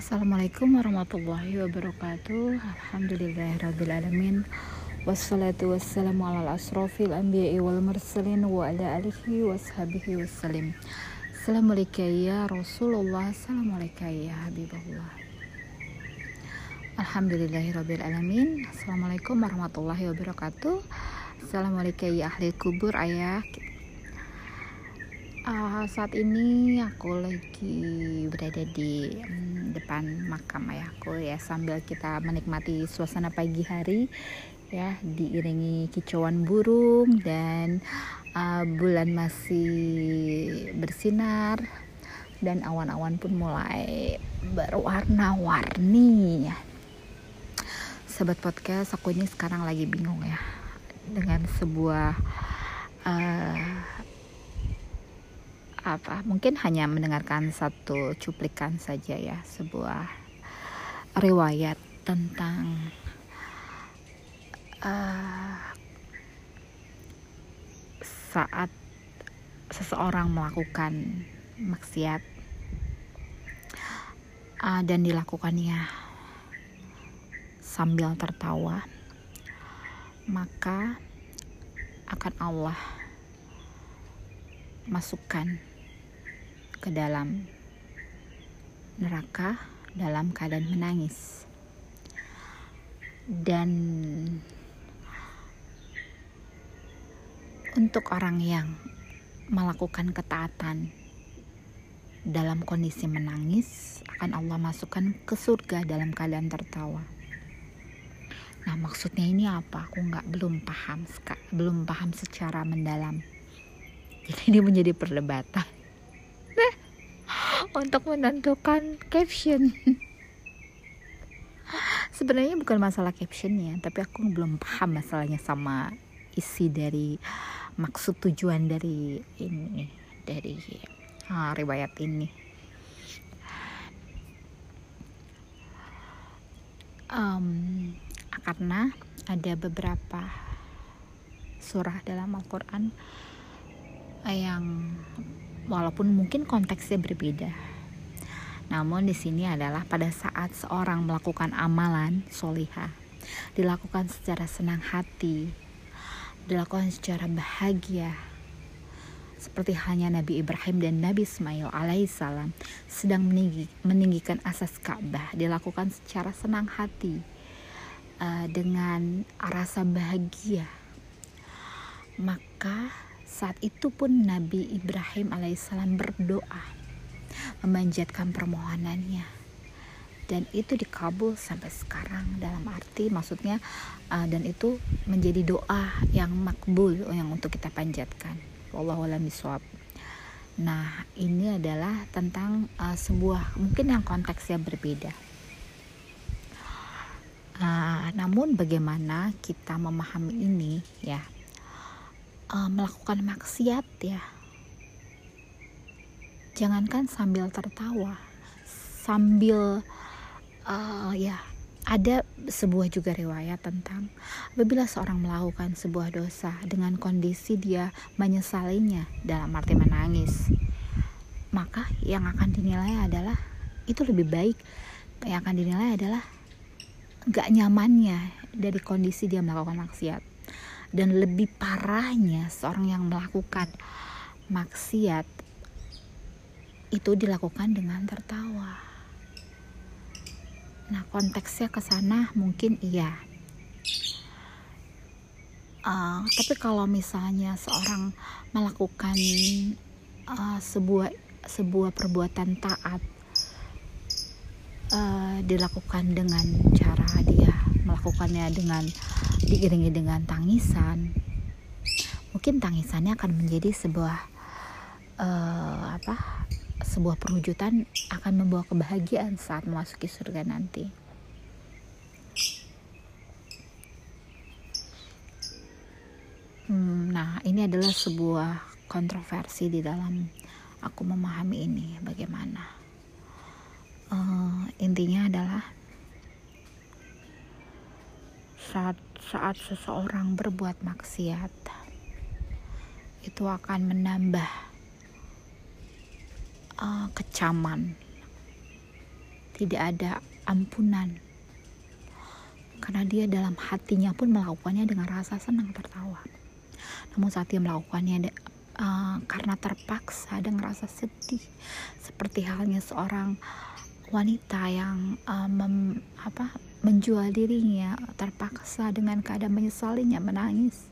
Assalamualaikum warahmatullahi wabarakatuh. Alhamdulillahirrabbilalamin Wassalatu wassalamu ala asrafil anbiya'i wal mursalin Wa ala alihi washabihi wassalim Assalamualaikum ya Rasulullah. Assalamualaikum ya Habibullah. Alhamdulillahirrabbilalamin Assalamualaikum warahmatullahi wabarakatuh. Assalamualaikum ya ahli kubur ayah uh, saat ini aku lagi berada di um, depan makam ayahku ya sambil kita menikmati suasana pagi hari ya diiringi kicauan burung dan uh, bulan masih bersinar dan awan-awan pun mulai berwarna-warni ya. Sobat podcast, aku ini sekarang lagi bingung ya dengan sebuah uh, apa? Mungkin hanya mendengarkan satu cuplikan saja ya sebuah riwayat tentang uh, saat seseorang melakukan maksiat uh, dan dilakukannya sambil tertawa maka akan Allah masukkan ke dalam neraka dalam keadaan menangis dan untuk orang yang melakukan ketaatan dalam kondisi menangis akan Allah masukkan ke surga dalam keadaan tertawa. Nah maksudnya ini apa? Aku nggak belum paham, belum paham secara mendalam. Jadi ini menjadi perdebatan untuk menentukan caption. Sebenarnya bukan masalah captionnya tapi aku belum paham masalahnya sama isi dari maksud tujuan dari ini dari ah, riwayat ini. Um, karena ada beberapa surah dalam Al-Quran yang walaupun mungkin konteksnya berbeda. Namun di sini adalah pada saat seorang melakukan amalan solihah, dilakukan secara senang hati, dilakukan secara bahagia, seperti halnya Nabi Ibrahim dan Nabi Ismail alaihissalam sedang meninggi, meninggikan asas Ka'bah, dilakukan secara senang hati uh, dengan rasa bahagia, maka saat itu pun Nabi Ibrahim alaihissalam berdoa memanjatkan permohonannya dan itu dikabul sampai sekarang dalam arti maksudnya uh, dan itu menjadi doa yang makbul yang untuk kita panjatkan wallahu a'lam Nah, ini adalah tentang uh, sebuah mungkin yang konteksnya berbeda. Uh, namun bagaimana kita memahami ini ya? Uh, melakukan maksiat ya. Jangankan sambil tertawa sambil uh, ya ada sebuah juga riwayat tentang apabila seorang melakukan sebuah dosa dengan kondisi dia menyesalinya dalam arti menangis maka yang akan dinilai adalah itu lebih baik yang akan dinilai adalah gak nyamannya dari kondisi dia melakukan maksiat dan lebih parahnya seorang yang melakukan maksiat itu dilakukan dengan tertawa. Nah, konteksnya ke sana mungkin iya. Uh, tapi kalau misalnya seorang melakukan uh, sebuah sebuah perbuatan taat uh, dilakukan dengan cara dia melakukannya dengan diiringi dengan tangisan. Mungkin tangisannya akan menjadi sebuah uh, apa sebuah perwujudan akan membawa kebahagiaan saat memasuki surga nanti. Hmm, nah ini adalah sebuah kontroversi di dalam aku memahami ini bagaimana. Uh, intinya adalah saat saat seseorang berbuat maksiat itu akan menambah uh, kecaman. Tidak ada ampunan. Karena dia dalam hatinya pun melakukannya dengan rasa senang tertawa. Namun saat dia melakukannya uh, karena terpaksa dan rasa sedih seperti halnya seorang wanita yang uh, mem, apa, menjual dirinya terpaksa dengan keadaan menyesalinya menangis.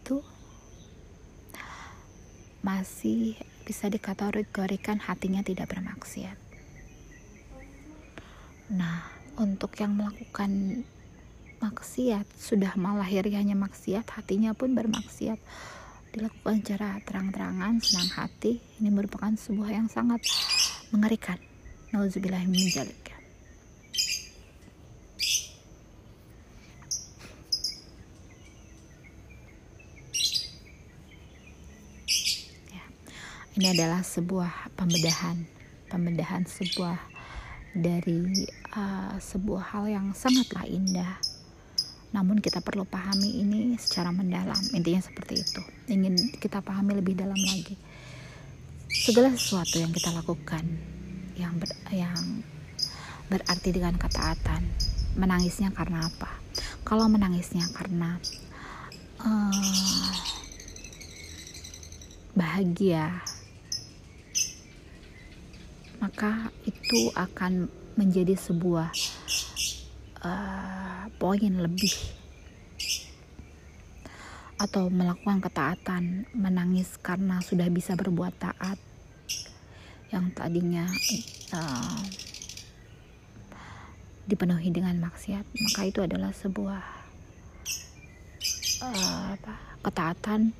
Itu masih bisa dikategorikan hatinya tidak bermaksiat. Nah untuk yang melakukan maksiat sudah malahirianya maksiat hatinya pun bermaksiat. Dilakukan secara terang-terangan senang hati ini merupakan sebuah yang sangat mengerikan. Nauzubillah min zalik ya. Ini adalah sebuah pembedahan pembedahan sebuah dari uh, sebuah hal yang sangatlah indah. Namun kita perlu pahami ini secara mendalam intinya seperti itu. Ingin kita pahami lebih dalam lagi. Segala sesuatu yang kita lakukan yang ber, yang berarti dengan ketaatan menangisnya karena apa? Kalau menangisnya karena uh, bahagia maka itu akan menjadi sebuah uh, poin lebih atau melakukan ketaatan, menangis karena sudah bisa berbuat taat yang tadinya uh, dipenuhi dengan maksiat, maka itu adalah sebuah uh, apa, ketaatan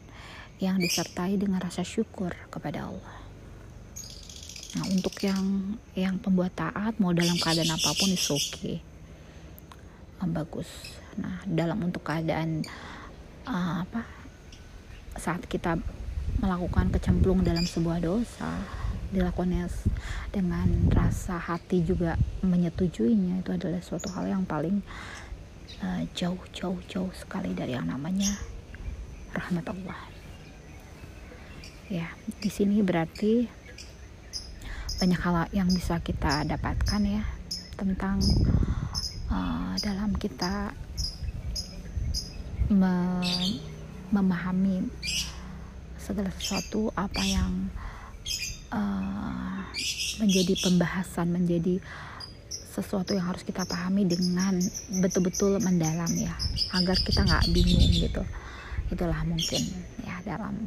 yang disertai dengan rasa syukur kepada Allah. Nah, untuk yang yang pembuat taat mau dalam keadaan apa pun itu oke. Okay. bagus. Nah, dalam untuk keadaan uh, apa saat kita melakukan kecemplung dalam sebuah dosa dilakukannya dengan rasa hati juga menyetujuinya itu adalah suatu hal yang paling uh, jauh jauh jauh sekali dari yang namanya rahmat Allah ya di sini berarti banyak hal yang bisa kita dapatkan ya tentang uh, dalam kita memahami segala sesuatu apa yang uh, menjadi pembahasan menjadi sesuatu yang harus kita pahami dengan betul-betul mendalam ya agar kita nggak bingung gitu. Itulah mungkin ya dalam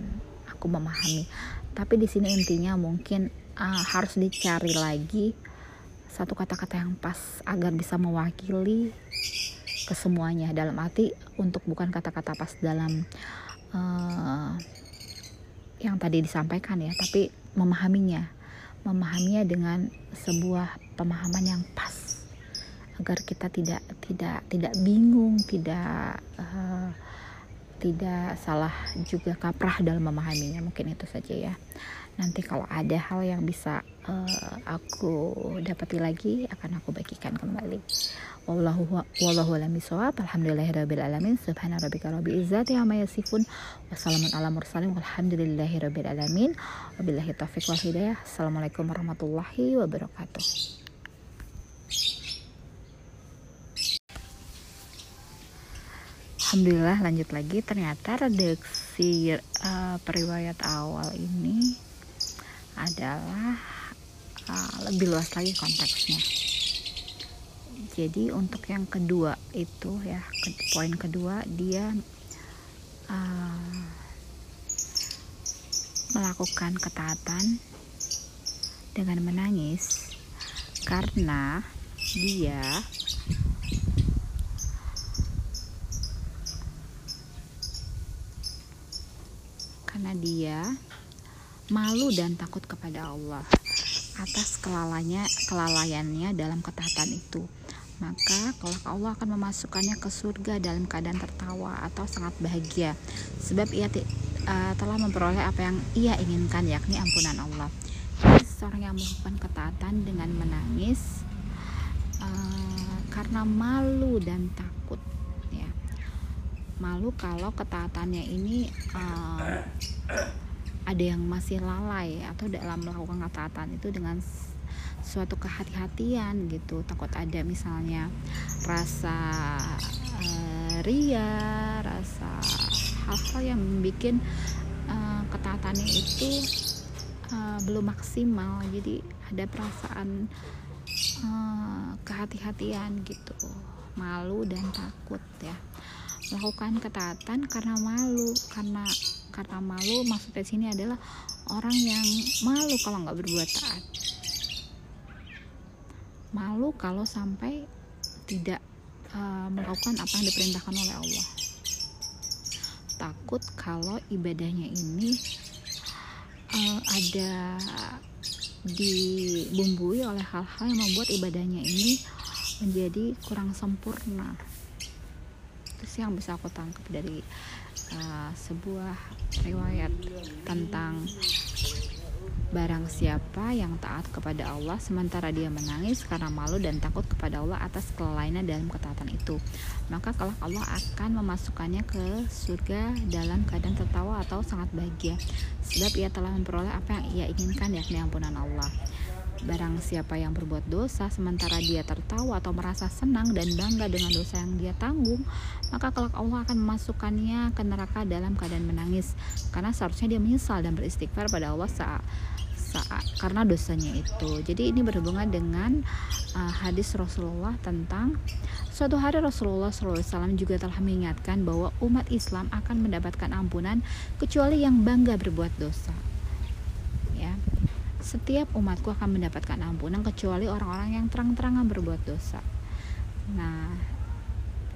aku memahami. Tapi di sini intinya mungkin uh, harus dicari lagi satu kata-kata yang pas agar bisa mewakili kesemuanya. Dalam arti untuk bukan kata-kata pas dalam uh, yang tadi disampaikan ya tapi memahaminya. Memahaminya dengan sebuah pemahaman yang pas. Agar kita tidak tidak tidak bingung tidak uh, tidak salah juga kaprah dalam memahaminya. Mungkin itu saja ya nanti kalau ada hal yang bisa uh, aku dapati lagi akan aku bagikan kembali. Wallahu wallahu alam bisawab alhamdulillahirabbil alamin. Subhana rabbika rabbil izzati amma yasifun. Wassalamun ala mursalin. Walhamdulillahirabbil alamin. Wabillahi taufiq wal hidayah. Assalamualaikum warahmatullahi wabarakatuh. Alhamdulillah lanjut lagi. Ternyata redaksi uh, periwayat awal ini adalah uh, lebih luas lagi konteksnya. Jadi untuk yang kedua itu ya poin kedua dia uh, melakukan ketaatan dengan menangis karena dia karena dia malu dan takut kepada Allah atas kelalanya kelalaiannya dalam ketaatan itu. Maka kalau Allah akan memasukkannya ke surga dalam keadaan tertawa atau sangat bahagia. Sebab ia uh, telah memperoleh apa yang ia inginkan yakni ampunan Allah. Jadi, seorang yang melakukan ketaatan dengan menangis uh, karena malu dan takut ya. Malu kalau ketaatannya ini uh, ada yang masih lalai atau dalam melakukan ketaatan itu dengan suatu kehati-hatian gitu. Takut ada misalnya rasa uh, ria rasa hal-hal yang bikin uh, ketaatannya itu uh, belum maksimal. Jadi ada perasaan uh, kehati-hatian gitu malu dan takut ya. Melakukan ketaatan karena malu karena karena malu maksudnya sini adalah orang yang malu kalau nggak berbuat taat. Malu kalau sampai tidak uh, melakukan apa yang diperintahkan oleh Allah. Takut kalau ibadahnya ini uh, ada dibumbui oleh hal-hal yang membuat ibadahnya ini menjadi kurang sempurna itu sih yang bisa aku tangkap dari uh, sebuah riwayat tentang Barang siapa yang taat kepada Allah sementara dia menangis karena malu dan takut kepada Allah atas kelalaiannya dalam ketaatan itu, maka kelak Allah akan memasukkannya ke surga dalam keadaan tertawa atau sangat bahagia, sebab ia telah memperoleh apa yang ia inginkan yakni ampunan Allah. Barang siapa yang berbuat dosa sementara dia tertawa atau merasa senang dan bangga dengan dosa yang dia tanggung, maka kelak Allah akan memasukkannya ke neraka dalam keadaan menangis karena seharusnya dia menyesal dan beristighfar pada Allah saat saat karena dosanya itu. Jadi ini berhubungan dengan uh, hadis Rasulullah tentang suatu hari Rasulullah SAW juga telah mengingatkan bahwa umat Islam akan mendapatkan ampunan kecuali yang bangga berbuat dosa. Ya, setiap umatku akan mendapatkan ampunan kecuali orang-orang yang terang-terangan berbuat dosa. Nah,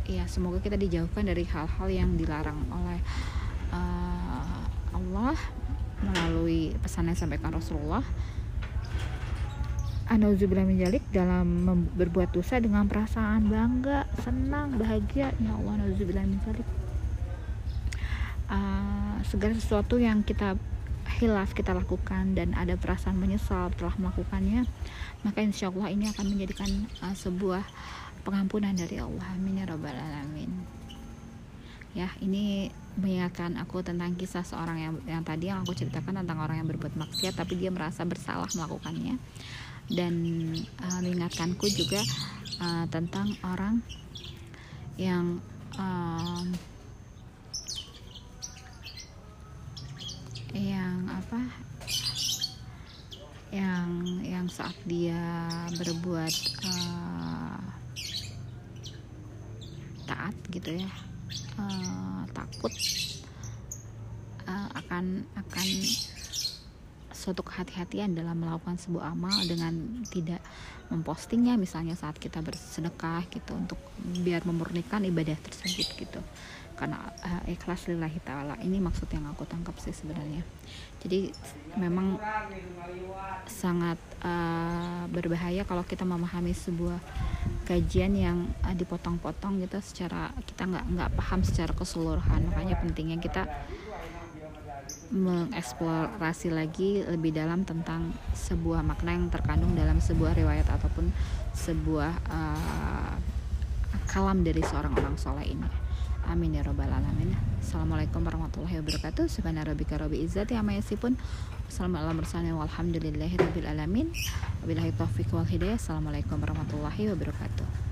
ya semoga kita dijauhkan dari hal-hal yang dilarang oleh uh, Allah melalui pesan yang disampaikan Rasulullah. Anauzubillah minjalik dalam berbuat dosa dengan perasaan bangga, senang, bahagia. Ya Allah Anauzubillah minjalik uh, segala sesuatu yang kita hilaf kita lakukan dan ada perasaan menyesal telah melakukannya maka insya Allah ini akan menjadikan uh, sebuah pengampunan dari Allah. Amin ya rabbal alamin. Ya ini mengingatkan aku tentang kisah seorang yang yang tadi yang aku ceritakan tentang orang yang berbuat maksiat tapi dia merasa bersalah melakukannya. Dan uh, mengingatkanku juga uh, tentang orang yang um, yang apa? Yang yang saat dia berbuat uh, taat gitu ya uh, takut uh, akan akan suatu kehati-hatian dalam melakukan sebuah amal dengan tidak mempostingnya misalnya saat kita bersedekah gitu untuk biar memurnikan ibadah tersebut gitu. Karena uh, ikhlas lillahi ta'ala. Ini maksud yang aku tangkap sih sebenarnya. Jadi memang sangat uh, berbahaya kalau kita memahami sebuah kajian yang uh, dipotong-potong gitu secara kita nggak nggak paham secara keseluruhan. Makanya pentingnya kita mengeksplorasi lagi lebih dalam tentang sebuah makna yang terkandung dalam sebuah riwayat ataupun sebuah uh, kalam dari seorang orang soleh ini. Amin ya robbal alamin. Assalamualaikum warahmatullahi wabarakatuh. Subhanarabbika rabbil izzati amma yasifun. Wassalamualaikum warahmatullahi wabarakatuh. Wabillahi taufiq wal. Assalamualaikum warahmatullahi wabarakatuh.